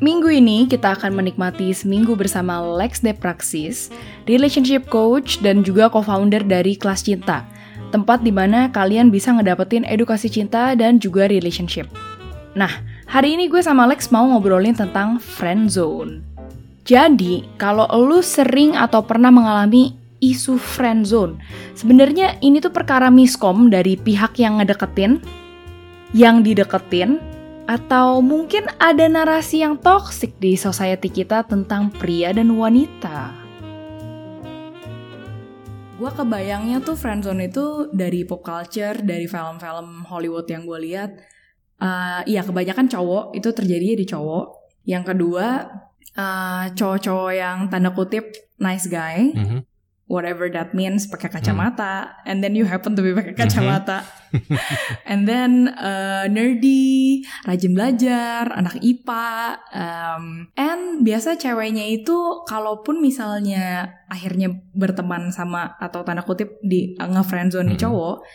Minggu ini kita akan menikmati seminggu bersama Lex De Praxis, relationship coach dan juga co-founder dari Kelas Cinta, tempat di mana kalian bisa ngedapetin edukasi cinta dan juga relationship. Nah, hari ini gue sama Lex mau ngobrolin tentang friend zone. Jadi, kalau lu sering atau pernah mengalami isu friend zone, sebenarnya ini tuh perkara miskom dari pihak yang ngedeketin, yang dideketin, atau mungkin ada narasi yang toksik di society kita tentang pria dan wanita. Gue kebayangnya tuh friendzone itu dari pop culture, dari film-film Hollywood yang gue lihat. Uh, iya kebanyakan cowok itu terjadi di cowok. Yang kedua uh, cowok-cowok yang tanda kutip nice guy. Mm -hmm whatever that means pakai kacamata hmm. and then you happen to be pakai kacamata mm-hmm. and then uh, nerdy rajin belajar anak IPA um, and biasa ceweknya itu kalaupun misalnya akhirnya berteman sama atau tanda kutip di uh, ngefriendzone hmm. cowok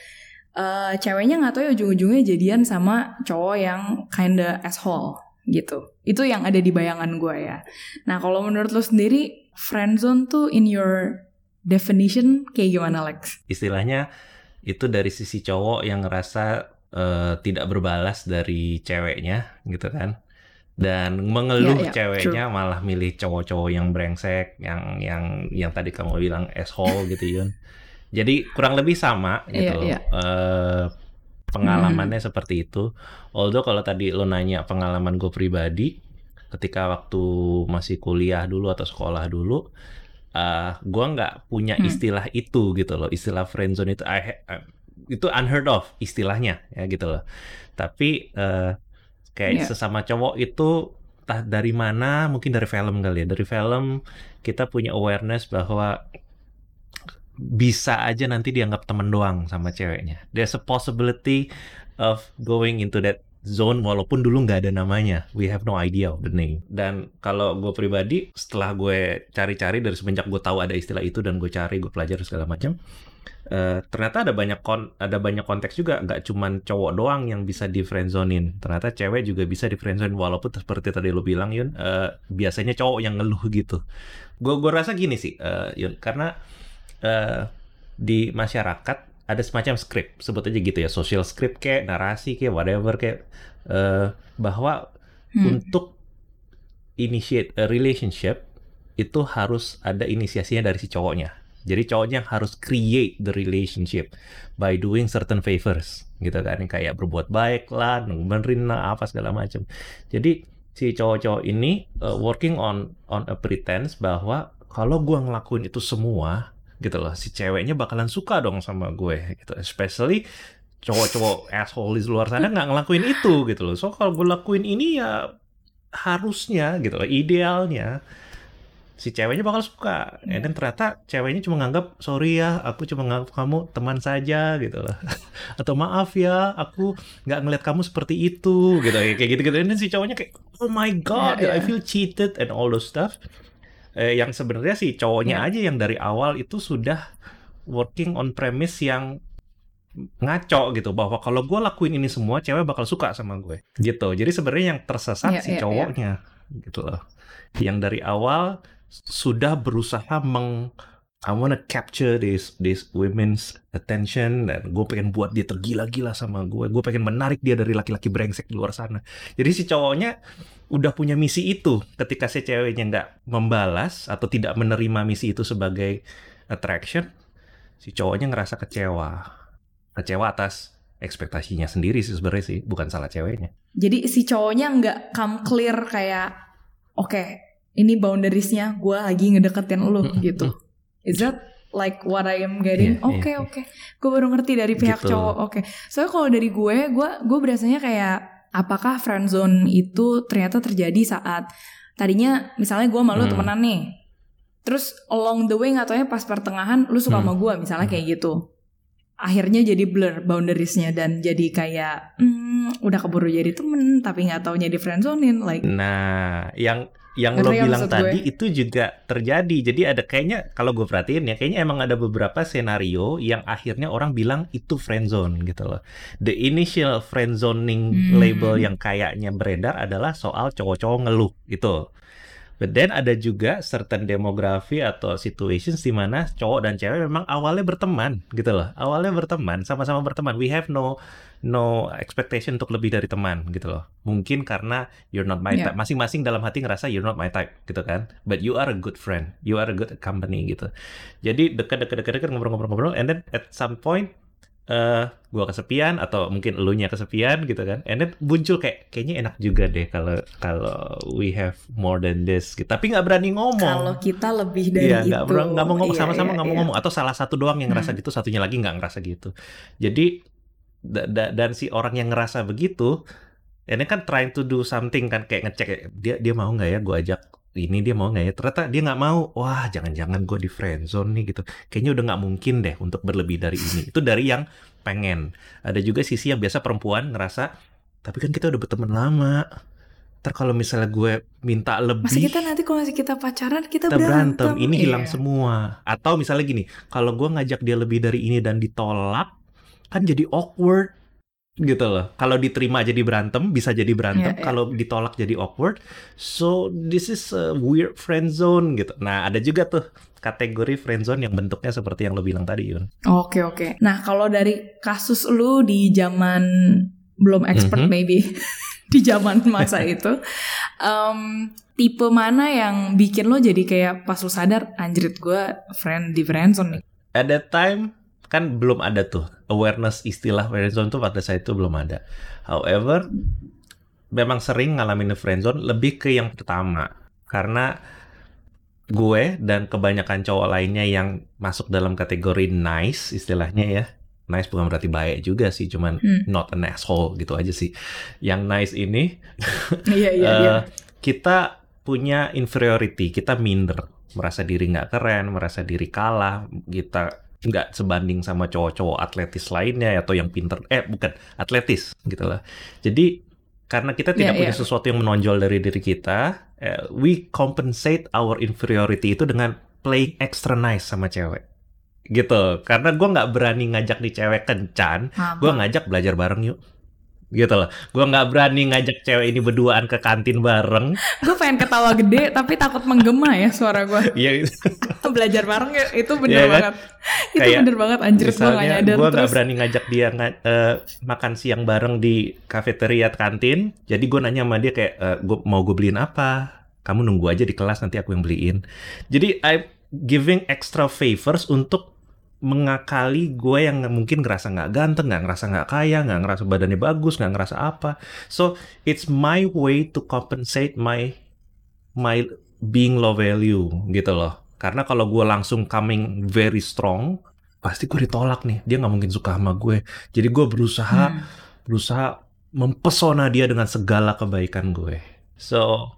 uh, ceweknya nggak tahu ya ujung-ujungnya jadian sama cowok yang kinda asshole gitu itu yang ada di bayangan gue ya nah kalau menurut lo sendiri friendzone tuh in your definition kayak gimana Lex? Istilahnya itu dari sisi cowok yang ngerasa uh, tidak berbalas dari ceweknya gitu kan dan mengeluh yeah, yeah, ceweknya true. malah milih cowok-cowok yang brengsek yang yang yang tadi kamu bilang asshole gitu Yun jadi kurang lebih sama iya, gitu yeah, yeah. Uh, pengalamannya hmm. seperti itu although kalau tadi lo nanya pengalaman gue pribadi ketika waktu masih kuliah dulu atau sekolah dulu uh, eh, gue nggak punya hmm. istilah itu gitu loh istilah friendzone itu I, uh, itu unheard of istilahnya ya gitu loh tapi uh, kayak yeah. sesama cowok itu entah dari mana mungkin dari film kali ya dari film kita punya awareness bahwa bisa aja nanti dianggap temen doang sama ceweknya there's a possibility of going into that zone walaupun dulu nggak ada namanya. We have no idea the name. Dan kalau gue pribadi setelah gue cari-cari dari semenjak gue tahu ada istilah itu dan gue cari, gue pelajari segala macam, uh, ternyata ada banyak kon ada banyak konteks juga nggak cuman cowok doang yang bisa di friendzonein. Ternyata cewek juga bisa di friendzonein walaupun seperti tadi lo bilang Yun, uh, biasanya cowok yang ngeluh gitu. Gue gue rasa gini sih uh, Yun, karena uh, di masyarakat ada semacam script sebut aja gitu ya social script kayak narasi kayak whatever kayak uh, bahwa hmm. untuk initiate a relationship itu harus ada inisiasinya dari si cowoknya. Jadi cowoknya harus create the relationship by doing certain favors gitu kan. Kayak berbuat baik lah lah apa segala macam. Jadi si cowok-cowok ini uh, working on on a pretense bahwa kalau gua ngelakuin itu semua gitu loh. Si ceweknya bakalan suka dong sama gue gitu. Especially cowok-cowok asshole di luar sana nggak ngelakuin itu gitu loh. So kalau gue lakuin ini ya harusnya gitu loh. Idealnya si ceweknya bakal suka. Dan then ternyata ceweknya cuma nganggap sorry ya aku cuma nganggap kamu teman saja gitu loh. Atau maaf ya aku nggak ngeliat kamu seperti itu gitu. Kayak gitu gitu dan si cowoknya kayak oh my god yeah, yeah. I feel cheated and all those stuff eh, yang sebenarnya sih cowoknya yeah. aja yang dari awal itu sudah working on premise yang ngaco gitu bahwa kalau gue lakuin ini semua cewek bakal suka sama gue gitu jadi sebenarnya yang tersesat yeah, si yeah, cowoknya yeah. gitu loh yang dari awal sudah berusaha meng I wanna capture this this women's attention dan gue pengen buat dia tergila-gila sama gue. Gue pengen menarik dia dari laki-laki brengsek di luar sana. Jadi si cowoknya udah punya misi itu. Ketika si ceweknya nggak membalas atau tidak menerima misi itu sebagai attraction, si cowoknya ngerasa kecewa. Kecewa atas ekspektasinya sendiri sih sebenarnya sih, bukan salah ceweknya. Jadi si cowoknya nggak come clear kayak, oke, okay, ini boundariesnya gue lagi ngedeketin lu gitu Is that like what I am getting? Oke yeah, oke, yeah, okay, okay. gue baru ngerti dari pihak gitu. cowok. Oke, okay. soalnya kalau dari gue, gue gue berasanya kayak apakah friend zone itu ternyata terjadi saat tadinya misalnya gue malu hmm. temenan nih, terus along the way nggak taunya pas pertengahan lu suka hmm. sama gue misalnya kayak gitu. akhirnya jadi blur boundariesnya dan jadi kayak hmm, udah keburu jadi temen tapi nggak taunya di friendzonein like nah yang yang lo bilang tadi gue. itu juga terjadi jadi ada kayaknya kalau gue perhatiin ya kayaknya emang ada beberapa senario yang akhirnya orang bilang itu friendzone gitu loh the initial friendzoning hmm. label yang kayaknya beredar adalah soal cowok-cowok ngeluh gitu But then ada juga certain demografi atau situations di mana cowok dan cewek memang awalnya berteman gitu loh. Awalnya berteman, sama-sama berteman. We have no no expectation untuk lebih dari teman gitu loh. Mungkin karena you're not my yeah. type. Masing-masing dalam hati ngerasa you're not my type gitu kan. But you are a good friend. You are a good company gitu. Jadi dekat-dekat-dekat ngobrol-ngobrol-ngobrol and then at some point uh, gua kesepian atau mungkin elunya kesepian gitu kan. And then muncul kayak kayaknya enak juga deh kalau kalau we have more than this. Gitu. Tapi nggak berani ngomong. Kalau kita lebih dari iya, itu. Iya, nggak mau ngomong iya, sama-sama nggak iya, mau iya. ngomong atau salah satu doang yang ngerasa hmm. gitu, satunya lagi nggak ngerasa gitu. Jadi da, da, dan si orang yang ngerasa begitu ini kan trying to do something kan kayak ngecek dia dia mau nggak ya gue ajak ini dia mau nggak ya? Ternyata dia nggak mau. Wah jangan-jangan gue di friendzone nih gitu. Kayaknya udah nggak mungkin deh untuk berlebih dari ini. Itu dari yang pengen. Ada juga sisi yang biasa perempuan ngerasa tapi kan kita udah berteman lama. Ntar kalau misalnya gue minta lebih Masih kita nanti kalau masih kita pacaran kita, kita berantem. berantem. Ini hilang yeah. semua. Atau misalnya gini Kalau gue ngajak dia lebih dari ini dan ditolak Kan jadi awkward gitu loh. Kalau diterima jadi berantem, bisa jadi berantem. Yeah, yeah. Kalau ditolak jadi awkward. So this is a weird friend zone gitu. Nah ada juga tuh kategori friend zone yang bentuknya seperti yang lo bilang tadi Yun. Oke okay, oke. Okay. Nah kalau dari kasus lu di zaman belum expert mm -hmm. maybe di zaman masa itu, um, tipe mana yang bikin lo jadi kayak pas lo sadar anjrit gue friend di friend zone nih? At that time kan belum ada tuh awareness istilah friendzone tuh pada saat itu belum ada. However, memang sering ngalamin friendzone lebih ke yang pertama karena gue dan kebanyakan cowok lainnya yang masuk dalam kategori nice istilahnya ya. Nice bukan berarti baik juga sih, cuman hmm. not an asshole gitu aja sih. Yang nice ini, iya, iya, uh, kita punya inferiority, kita minder, merasa diri nggak keren, merasa diri kalah, kita nggak sebanding sama cowok-cowok atletis lainnya atau yang pinter eh bukan atletis gitu lah. Jadi karena kita tidak yeah, punya yeah. sesuatu yang menonjol dari diri kita uh, we compensate our inferiority itu dengan playing extra nice sama cewek. Gitu. Karena gue nggak berani ngajak nih cewek kencan gue ngajak belajar bareng yuk gitu loh. Gue nggak berani ngajak cewek ini berduaan ke kantin bareng. gue pengen ketawa gede tapi takut menggema ya suara gue. Iya. Belajar bareng ya itu bener yeah, kan? banget. Itu Kayak, bener banget anjir gue gak nyadar. Gue nggak berani ngajak dia uh, makan siang bareng di kafeteria kantin. Jadi gue nanya sama dia kayak, uh, gua, mau gue beliin apa? Kamu nunggu aja di kelas nanti aku yang beliin. Jadi I giving extra favors untuk mengakali gue yang mungkin ngerasa nggak ganteng, nggak ngerasa nggak kaya, nggak ngerasa badannya bagus, nggak ngerasa apa. So it's my way to compensate my my being low value gitu loh. Karena kalau gue langsung coming very strong, pasti gue ditolak nih. Dia nggak mungkin suka sama gue. Jadi gue berusaha hmm. berusaha mempesona dia dengan segala kebaikan gue. So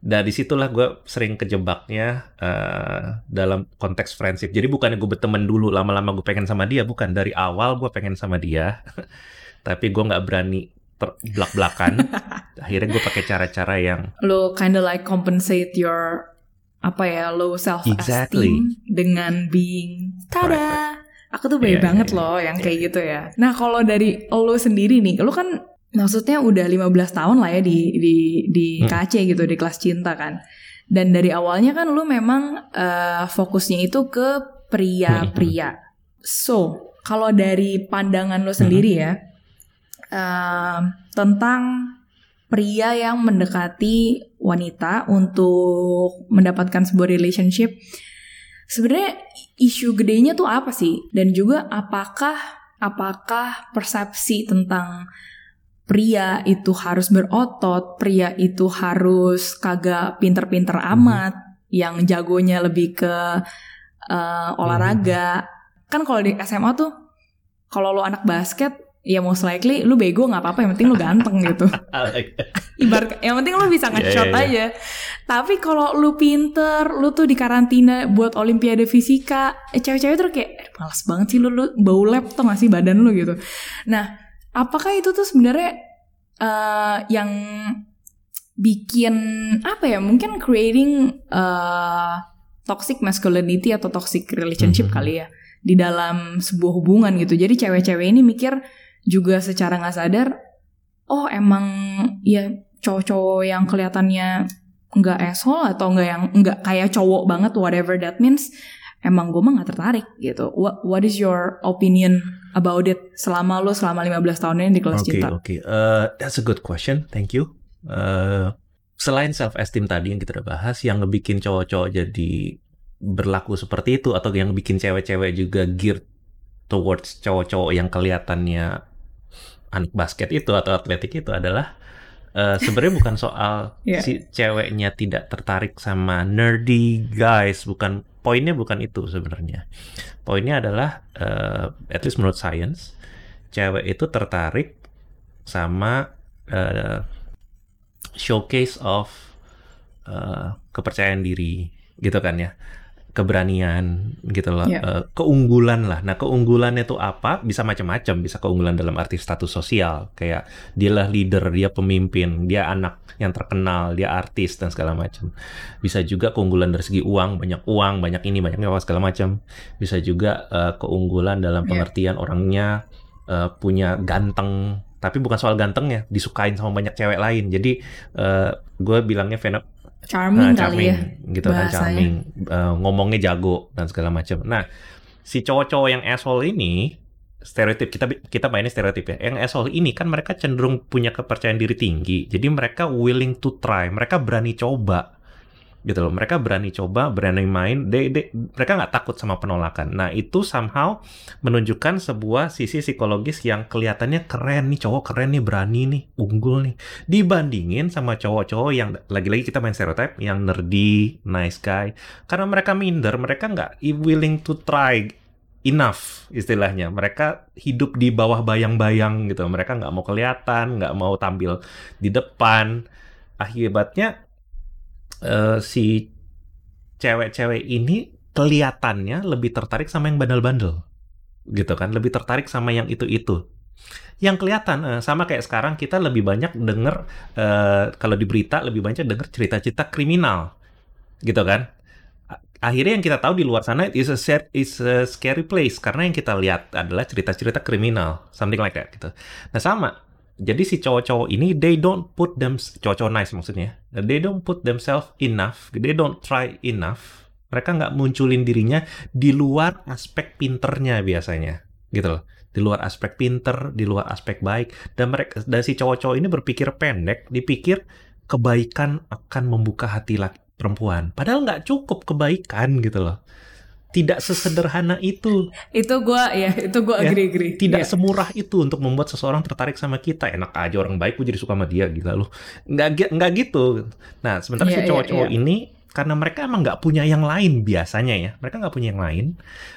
dari situlah gue sering kejebaknya uh, dalam konteks friendship. Jadi bukannya gue berteman dulu lama-lama gue pengen sama dia, bukan dari awal gue pengen sama dia, tapi gue nggak berani belak-belakan. Akhirnya gue pakai cara-cara yang lo kinda like compensate your apa ya low self esteem exactly. dengan being tada. Right, Aku tuh baik yeah, banget yeah, loh yang yeah. kayak gitu ya. Nah kalau dari lo sendiri nih, lo kan maksudnya udah 15 tahun lah ya di di di hmm. KC gitu di kelas cinta kan. Dan dari awalnya kan lu memang uh, fokusnya itu ke pria-pria. Hmm. So, kalau dari pandangan lu sendiri hmm. ya uh, tentang pria yang mendekati wanita untuk mendapatkan sebuah relationship sebenarnya isu gedenya tuh apa sih dan juga apakah apakah persepsi tentang pria itu harus berotot, pria itu harus kagak pinter-pinter mhm. amat, hmm. yang jagonya lebih ke uh, olahraga. Hmm. Kan kalau di SMA tuh, kalau lo anak basket, ya most likely lu bego nggak apa-apa, yang penting lu ganteng gitu. Ibarat, yang penting lu bisa nge-shot yeah, yeah, yeah. aja. Tapi kalau lu pinter, lu tuh di karantina buat olimpiade fisika, eh, cewek-cewek tuh kayak, malas banget sih lu, lu bau lab tuh gak sih badan lu gitu. Nah, apakah itu tuh sebenarnya uh, yang bikin apa ya mungkin creating uh, toxic masculinity atau toxic relationship mm -hmm. kali ya di dalam sebuah hubungan gitu jadi cewek-cewek ini mikir juga secara nggak sadar oh emang ya cowok-cowok yang kelihatannya nggak asshole atau nggak yang nggak kayak cowok banget whatever that means emang gue mah nggak tertarik gitu. What what is your opinion about it? Selama lo selama 15 tahun ini di kelas okay, cinta. oke. Okay. uh, that's a good question. Thank you. Uh, selain self esteem tadi yang kita udah bahas yang ngebikin cowok-cowok jadi berlaku seperti itu atau yang bikin cewek-cewek juga geared towards cowok-cowok yang kelihatannya anak basket itu atau atletik itu adalah uh, sebenarnya bukan soal yeah. si ceweknya tidak tertarik sama nerdy guys, bukan poinnya bukan itu sebenarnya. Poinnya adalah uh, at least menurut science, cewek itu tertarik sama uh, showcase of uh, kepercayaan diri gitu kan ya keberanian gitu loh yeah. Iya. uh, keunggulan lah nah keunggulannya itu apa bisa macam-macam bisa keunggulan dalam arti status sosial kayak dia lah leader dia pemimpin dia anak yang terkenal dia artis dan segala macam bisa juga keunggulan dari segi uang banyak uang banyak ini banyak apa segala macam bisa juga uh, keunggulan dalam iya. pengertian yeah. orangnya uh, punya ganteng tapi bukan soal gantengnya disukain sama banyak cewek lain jadi uh, gue bilangnya charming, charming kali ya gitu kan charming. Uh, ngomongnya jago dan segala macam nah si cowok-cowok yang asshole ini stereotip kita kita mainnya stereotip ya yang asshole ini kan mereka cenderung punya kepercayaan diri tinggi. Jadi mereka willing to try mereka berani coba gitu loh. Mereka berani coba, berani main, they, they, mereka nggak takut sama penolakan. Nah itu somehow menunjukkan sebuah sisi psikologis yang kelihatannya keren nih, cowok keren nih, berani nih, unggul nih. Dibandingin sama cowok-cowok yang lagi-lagi kita main stereotype, yang nerdy, nice guy. Karena mereka minder, mereka nggak willing to try enough istilahnya. Mereka hidup di bawah bayang-bayang gitu. Mereka nggak mau kelihatan, nggak mau tampil di depan. Akibatnya uh, si cewek-cewek ini kelihatannya lebih tertarik sama yang bandel-bandel gitu kan? Lebih tertarik sama yang itu-itu. Yang kelihatan uh, sama kayak sekarang kita lebih banyak denger uh, kalau di berita lebih banyak denger cerita-cerita kriminal gitu kan? Akhirnya yang kita tahu di luar sana is a set is a scary place karena yang kita lihat adalah cerita-cerita kriminal something like that gitu. Nah sama jadi si cowok-cowok ini they don't put them cowok-cowok nice maksudnya they don't put themselves enough they don't try enough. Mereka nggak munculin dirinya di luar aspek pinternya biasanya gitu loh. Di luar aspek pinter di luar aspek baik. Dan mereka dan si cowok-cowok ini berpikir pendek dipikir kebaikan akan membuka hati laki perempuan. Padahal nggak cukup kebaikan gitu loh tidak sesederhana itu. Itu gue ya, itu gue ya, agree agree. Tidak yeah. semurah itu untuk membuat seseorang tertarik sama kita. Enak aja orang baik gue jadi suka sama dia gila lu. Nggak nggak gitu. Nah, sementara yeah, si iya, cowok-cowok yeah, yeah. ini karena mereka emang nggak punya yang lain biasanya ya. Mereka nggak punya yang lain.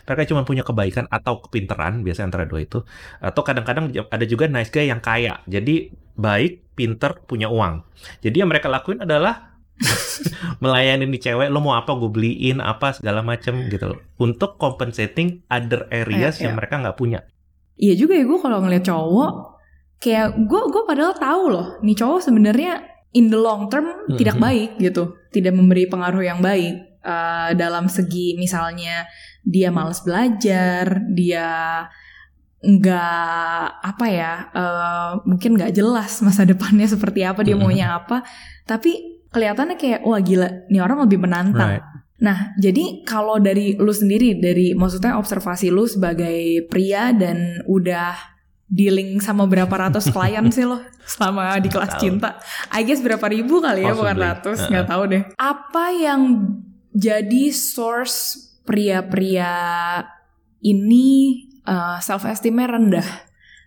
Mereka cuma punya kebaikan atau kepinteran biasanya antara dua itu. Atau kadang-kadang ada juga nice guy yang kaya. Jadi baik, pinter, punya uang. Jadi yang mereka lakuin adalah melayani nih cewek lo mau apa? Gue beliin apa segala macem gitu untuk compensating other areas eh, yang iya. mereka nggak punya. Iya juga ya gue kalau ngeliat cowok kayak gue gue padahal tahu loh nih cowok sebenarnya in the long term mm-hmm. tidak baik gitu tidak memberi pengaruh yang baik. Uh, dalam segi misalnya dia males belajar dia nggak apa ya uh, mungkin nggak jelas masa depannya seperti apa dia maunya apa. Tapi kelihatannya kayak wah gila, nih orang lebih menantang. Right. Nah, jadi kalau dari lu sendiri, dari maksudnya observasi lu sebagai pria dan udah dealing sama berapa ratus klien sih lo selama di kelas cinta? I guess berapa ribu kali ya, Possibly. bukan ratus, nggak uh -uh. tahu deh. Apa yang jadi source pria-pria ini uh, self esteemnya rendah?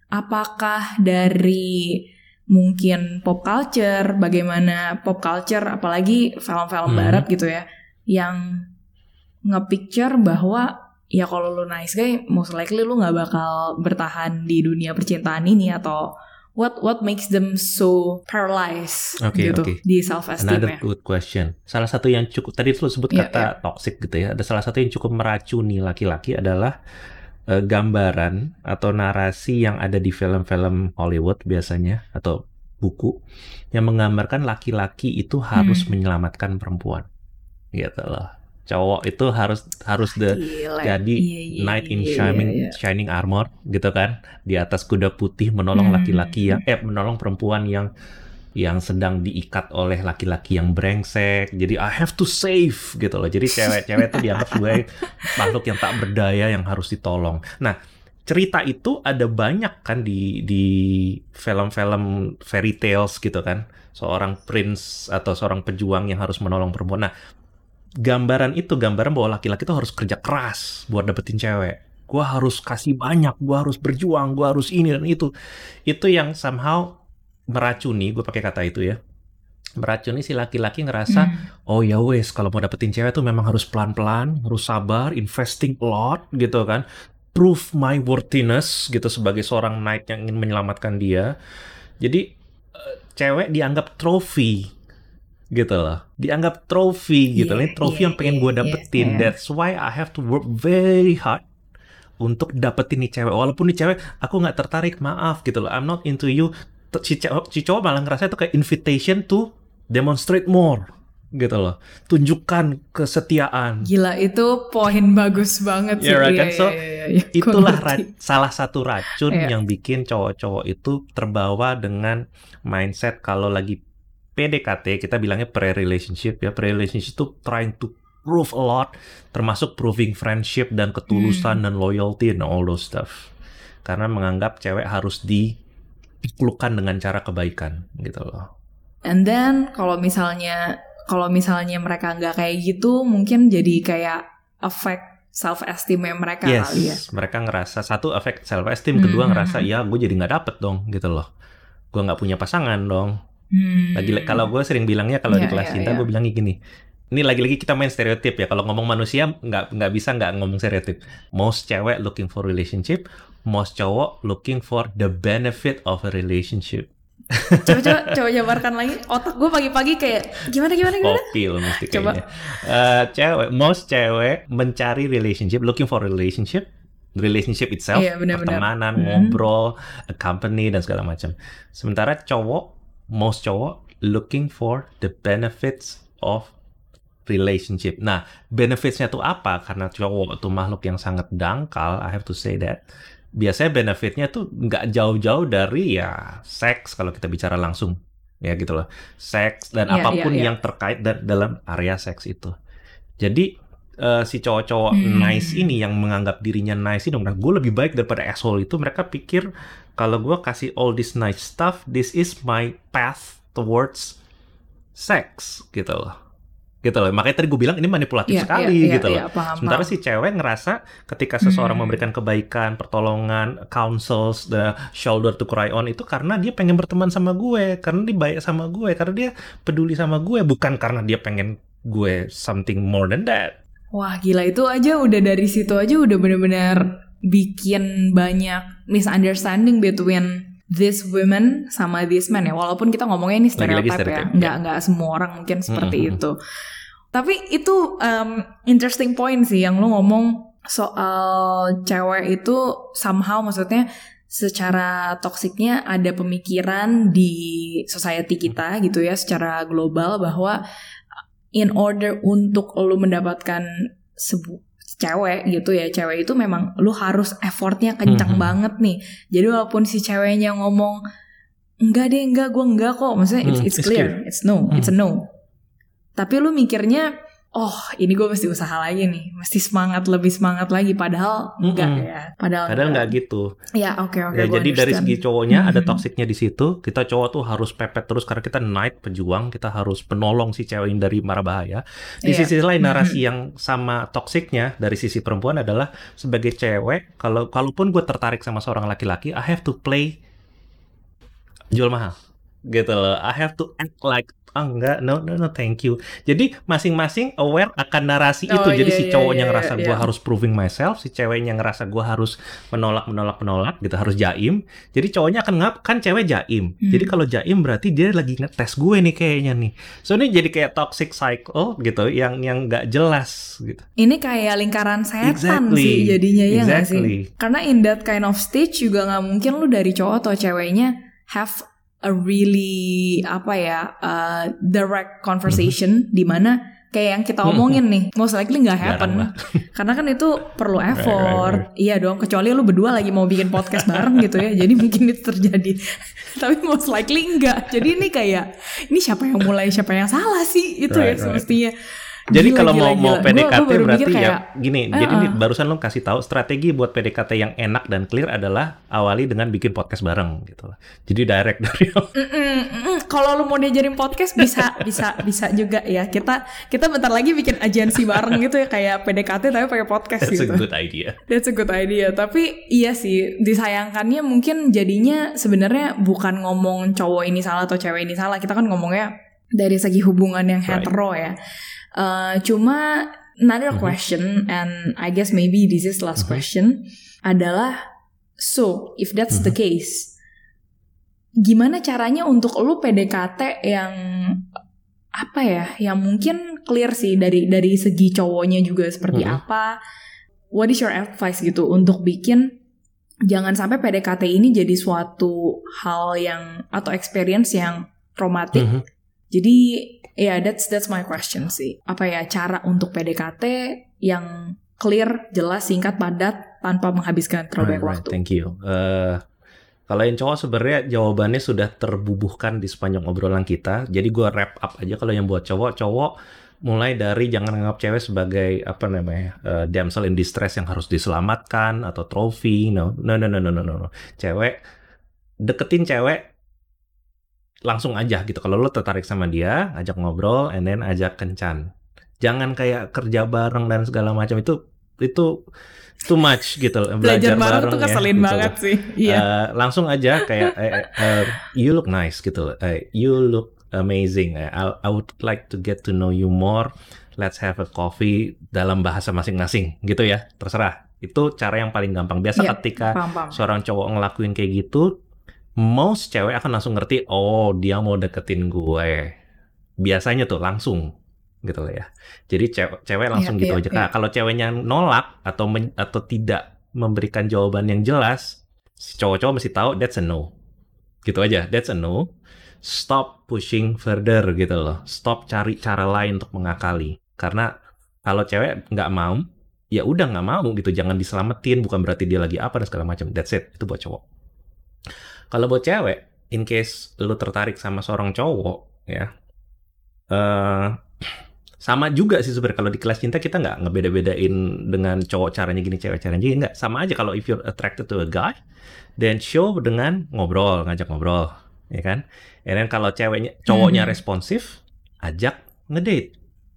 Apakah dari mungkin pop culture, bagaimana pop culture apalagi film-film hmm. barat gitu ya yang nge-picture bahwa ya kalau lu nice guy most likely lu nggak bakal bertahan di dunia percintaan ini atau what what makes them so paralyzed okay, gitu okay. di self esteem Another good question. Salah satu yang cukup tadi lu sebut yeah, kata yeah. toxic gitu ya. Ada salah satu yang cukup meracuni laki-laki adalah uh, gambaran atau narasi yang ada di film-film Hollywood biasanya atau buku yang menggambarkan laki-laki itu harus hmm. menyelamatkan perempuan gitu loh cowok itu harus harus the Gila. jadi iya, iya, knight in iya, shining iya, iya. shining armor gitu kan di atas kuda putih menolong hmm. laki-laki hmm. yang eh menolong perempuan yang yang sedang diikat oleh laki-laki yang brengsek. Jadi I have to save gitu loh. Jadi cewek-cewek itu dianggap sebagai makhluk yang tak berdaya yang harus ditolong. Nah, cerita itu ada banyak kan di di film-film fairy tales gitu kan. Seorang prince atau seorang pejuang yang harus menolong perempuan. Nah, gambaran itu gambaran bahwa laki-laki itu harus kerja keras buat dapetin cewek. Gua harus kasih banyak, gua harus berjuang, gua harus ini dan itu. Itu yang somehow meracuni, gue pakai kata itu ya, meracuni si laki-laki ngerasa, hmm. oh ya wes kalau mau dapetin cewek tuh memang harus pelan-pelan, harus sabar, investing a lot gitu kan, prove my worthiness gitu sebagai seorang knight yang ingin menyelamatkan dia. Jadi uh, cewek dianggap trofi gitu loh, dianggap trofi gitu, yeah, ini trofi yeah, yang pengen gue iya, dapetin. Yeah, That's why I have to work very hard untuk dapetin nih cewek. Walaupun nih cewek aku nggak tertarik maaf gitu loh. I'm not into you si cowok, si cowok malah ngerasa itu kayak invitation to demonstrate more gitu loh tunjukkan kesetiaan gila itu poin bagus banget sih yeah, right, kan? so yeah, yeah, yeah. itulah salah satu racun yeah. yang bikin cowok-cowok itu terbawa dengan mindset kalau lagi PDKT kita bilangnya pre-relationship ya pre-relationship itu trying to prove a lot termasuk proving friendship dan ketulusan hmm. dan loyalty and all those stuff karena menganggap cewek harus di dipelukkan dengan cara kebaikan gitu loh. And then kalau misalnya kalau misalnya mereka nggak kayak gitu, mungkin jadi kayak affect self esteem mereka yes, kali ya. mereka ngerasa satu affect self esteem, kedua mm -hmm. ngerasa ya gue jadi nggak dapet dong gitu loh. Gue nggak punya pasangan dong. Hmm. Lagi kalau gue sering bilangnya kalau yeah, di kelas yeah, cinta yeah. gue bilangnya gini. Ini lagi-lagi kita main stereotip ya. Kalau ngomong manusia nggak nggak bisa nggak ngomong stereotip. Most cewek looking for relationship, most cowok looking for the benefit of a relationship. coba coba coba jabarkan lagi otak gue pagi-pagi kayak gimana gimana gimana kopi loh mesti coba uh, cewek most cewek mencari relationship looking for relationship relationship itself iya, bener, pertemanan bener. ngobrol a company dan segala macam sementara cowok most cowok looking for the benefits of relationship. Nah, benefitsnya tuh apa? Karena cowok tuh makhluk yang sangat dangkal, I have to say that biasanya benefitnya tuh nggak jauh-jauh dari ya seks kalau kita bicara langsung ya gitu loh seks dan yeah, apa pun yeah, yeah. yang terkait da dalam area seks itu jadi uh, si cowok-cowok hmm. nice ini yang menganggap dirinya nice ini nah gue lebih baik daripada asshole itu mereka pikir kalau gue kasih all this nice stuff this is my path towards sex gitu loh gitu loh. Makanya tadi gue bilang ini manipulatif yeah, sekali yeah, yeah, gitu yeah, loh. paham, Sementara paham. si cewek ngerasa ketika seseorang hmm. memberikan kebaikan, pertolongan, counsels, the shoulder to cry on itu karena dia pengen berteman sama gue, karena dia baik sama gue, karena dia peduli sama gue, bukan karena dia pengen gue something more than that. Wah gila itu aja udah dari situ aja udah bener-bener bikin banyak misunderstanding between this women sama this men ya walaupun kita ngomongnya ini stereotip ya nggak ya. nggak semua orang mungkin seperti mm -hmm. itu tapi itu um, interesting point sih yang lo ngomong soal cewek itu somehow maksudnya secara toksiknya ada pemikiran di society kita gitu ya secara global bahwa in order untuk lo mendapatkan sebu cewek gitu ya cewek itu memang lo harus effortnya kencang mm -hmm. banget nih. Jadi walaupun si ceweknya ngomong enggak deh enggak gue enggak kok maksudnya it's, mm, it's clear it's no it's a no. Tapi lu mikirnya, oh ini gue mesti usaha lagi nih, mesti semangat lebih semangat lagi. Padahal enggak mm -hmm. ya. Padahal Padahal enggak gitu. Ya oke okay, oke. Okay, ya, jadi dari segi cowoknya mm -hmm. ada toksiknya di situ. Kita cowok tuh harus pepet terus karena kita night pejuang, kita harus penolong si cewek ini dari mara bahaya. Di yeah. sisi lain narasi mm -hmm. yang sama toksiknya dari sisi perempuan adalah sebagai cewek, kalau kalaupun gue tertarik sama seorang laki-laki, I have to play jual mahal gitu loh. I have to act like ah enggak no no no thank you jadi masing-masing aware akan narasi oh, itu jadi iya, si iya, cowoknya iya, ngerasa iya, gue iya. harus proving myself si ceweknya ngerasa gue harus menolak menolak menolak gitu harus jaim jadi cowoknya akan ngap kan cewek jaim hmm. jadi kalau jaim berarti dia lagi ngetes gue nih kayaknya nih so ini jadi kayak toxic cycle gitu yang yang nggak jelas gitu ini kayak lingkaran setan exactly. sih jadinya ya exactly. sih karena in that kind of stage juga nggak mungkin lu dari cowok atau ceweknya have a really apa ya uh, direct conversation mm-hmm. di mana kayak yang kita omongin nih most likely nggak happen. karena kan itu perlu effort right, right, right. iya dong kecuali lu berdua lagi mau bikin podcast bareng gitu ya. Jadi mungkin itu terjadi. Tapi most likely enggak jadi ini kayak ini siapa yang mulai siapa yang salah sih? Itu right, ya semestinya. right jadi kalau mau gila. mau PDKT gua, gua berarti kayak, ya gini. Uh, jadi uh. barusan lo kasih tahu strategi buat PDKT yang enak dan clear adalah awali dengan bikin podcast bareng gitu lah. Jadi direct dari Kalau lo mau diajarin podcast bisa bisa bisa juga ya. Kita kita bentar lagi bikin agensi bareng gitu ya kayak PDKT tapi pakai podcast That's gitu. That's a good idea. That's a good idea. Tapi iya sih disayangkannya mungkin jadinya sebenarnya bukan ngomong cowok ini salah atau cewek ini salah. Kita kan ngomongnya dari segi hubungan yang hetero right. ya Uh, cuma another -hmm. question and I guess maybe this is last -hmm. question adalah so if that's the mm-hmm. case gimana caranya untuk lu PDKT yang apa ya yang mungkin clear sih dari dari segi cowoknya juga seperti mm -hmm. apa what is your advice gitu untuk bikin jangan sampai PDKT ini jadi suatu hal yang atau experience yang traumatik mm -hmm. jadi yeah, that's that's my question sih. Apa ya cara untuk PDKT yang clear, jelas, singkat, padat tanpa menghabiskan terlalu banyak right, waktu. Thank you. Uh, kalau yang cowok sebenarnya jawabannya sudah terbubuhkan di sepanjang obrolan kita. Jadi gue wrap up aja kalau yang buat cowok, cowok mulai dari jangan anggap cewek sebagai apa namanya uh, damsel in distress yang harus diselamatkan atau trophy. No, no, no, no, no, no, no. Cewek deketin cewek langsung aja gitu. Kalau lo tertarik sama dia, ajak ngobrol, and then ajak kencan. Jangan kayak kerja bareng dan segala macam itu itu too much gitu belajar, belajar bareng, bareng tuh ya, keselin ya, banget gitu. sih iya uh, langsung aja kayak uh, you look nice gitu uh, you look amazing I, I would like to get to know you more let's have a coffee dalam bahasa masing-masing gitu ya terserah itu cara yang paling gampang biasa yeah, ketika paham, paham. seorang cowok ngelakuin kayak gitu most cewek akan langsung ngerti, oh dia mau deketin gue. Biasanya tuh langsung gitu loh ya. Jadi cewek, cewek langsung yeah, gitu yeah, aja. Nah, kalau ceweknya nolak atau men, atau tidak memberikan jawaban yang jelas, si cowok-cowok mesti tahu that's a no. Gitu aja, that's a no. Stop pushing further gitu loh. Stop cari cara lain untuk mengakali. Karena kalau cewek nggak mau, ya udah nggak mau gitu. Jangan diselamatin. Bukan berarti dia lagi apa dan segala macam. That's it. Itu buat cowok. Kalau buat cewek, in case lu tertarik sama seorang cowok, ya, uh, sama juga sih sebenarnya kalau di kelas cinta kita nggak ngebeda-bedain dengan cowok caranya gini, cewek caranya gini, nggak. Sama aja kalau if you're attracted to a guy, then show dengan ngobrol, ngajak ngobrol, ya kan? And then kalau ceweknya, cowoknya hmm. responsif, ajak ngedate.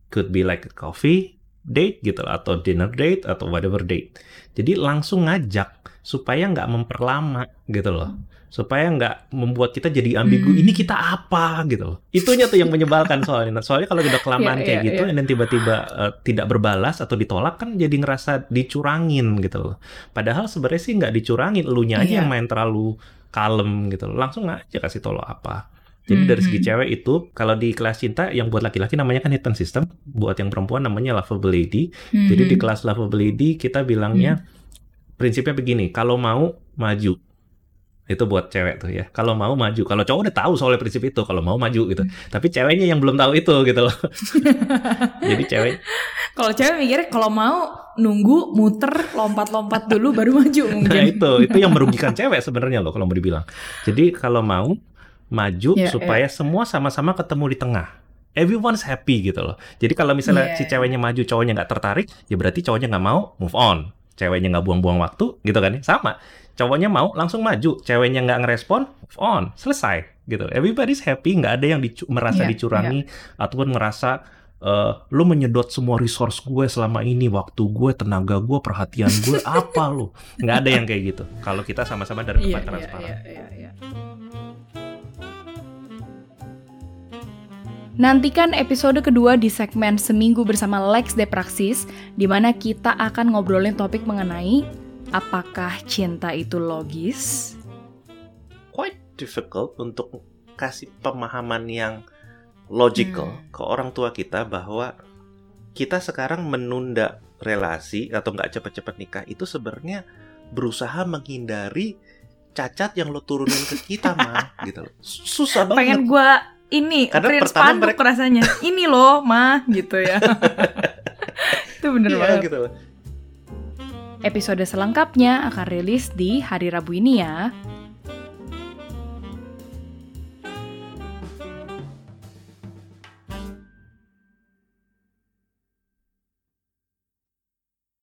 Could be like a coffee date gitu atau dinner date atau whatever date. Jadi langsung ngajak supaya nggak memperlama gitu loh supaya nggak membuat kita jadi ambigu hmm. ini kita apa gitu loh itunya tuh yang menyebalkan soalnya soalnya kalau udah kelamaan yeah, kayak yeah, gitu yeah. dan tiba-tiba uh, tidak berbalas atau ditolak kan jadi ngerasa dicurangin gitu loh padahal sebenarnya sih nggak dicurangin elunya aja yeah. yang main terlalu kalem gitu loh langsung aja kasih tolong apa jadi dari segi hmm. cewek itu kalau di kelas cinta yang buat laki-laki namanya kan hidden system, buat yang perempuan namanya lovable lady. Hmm. Jadi di kelas lovable lady kita bilangnya hmm. prinsipnya begini, kalau mau maju itu buat cewek tuh ya. Kalau mau maju, kalau cowok udah tahu soalnya prinsip itu, kalau mau maju gitu. Tapi ceweknya yang belum tahu itu gitu loh. Jadi cewek. Kalau cewek mikirnya kalau mau nunggu muter lompat-lompat dulu baru maju nah, mungkin. Nah itu itu yang merugikan cewek sebenarnya loh kalau mau dibilang. Jadi kalau mau maju yeah, supaya yeah. semua sama-sama ketemu di tengah. Everyone's happy gitu loh. Jadi kalau misalnya yeah. si ceweknya maju, cowoknya nggak tertarik, ya berarti cowoknya nggak mau move on. Ceweknya nggak buang-buang waktu, gitu kan ya? Sama cowoknya mau langsung maju, ceweknya nggak ngerespon, move on, selesai gitu. Everybody's happy, nggak ada yang dicu merasa yeah, dicurangi yeah. ataupun merasa uh, lu menyedot semua resource gue selama ini, waktu gue, tenaga gue, perhatian gue, apa lu? Nggak ada yang kayak gitu. Kalau kita sama-sama dari depan yeah, transparan. Yeah, yeah, yeah, yeah. Nantikan episode kedua di segmen Seminggu bersama Lex de Praxis, di mana kita akan ngobrolin topik mengenai apakah cinta itu logis? Quite difficult untuk kasih pemahaman yang logical hmm. ke orang tua kita bahwa kita sekarang menunda relasi atau nggak cepet-cepet nikah itu sebenarnya berusaha menghindari cacat yang lo turunin ke kita mah gitu loh susah banget pengen gue ini Karena print spanduk mereka... rasanya ini loh mah gitu ya. Itu bener iya, banget. gitu loh. episode selengkapnya akan rilis di hari Rabu ini ya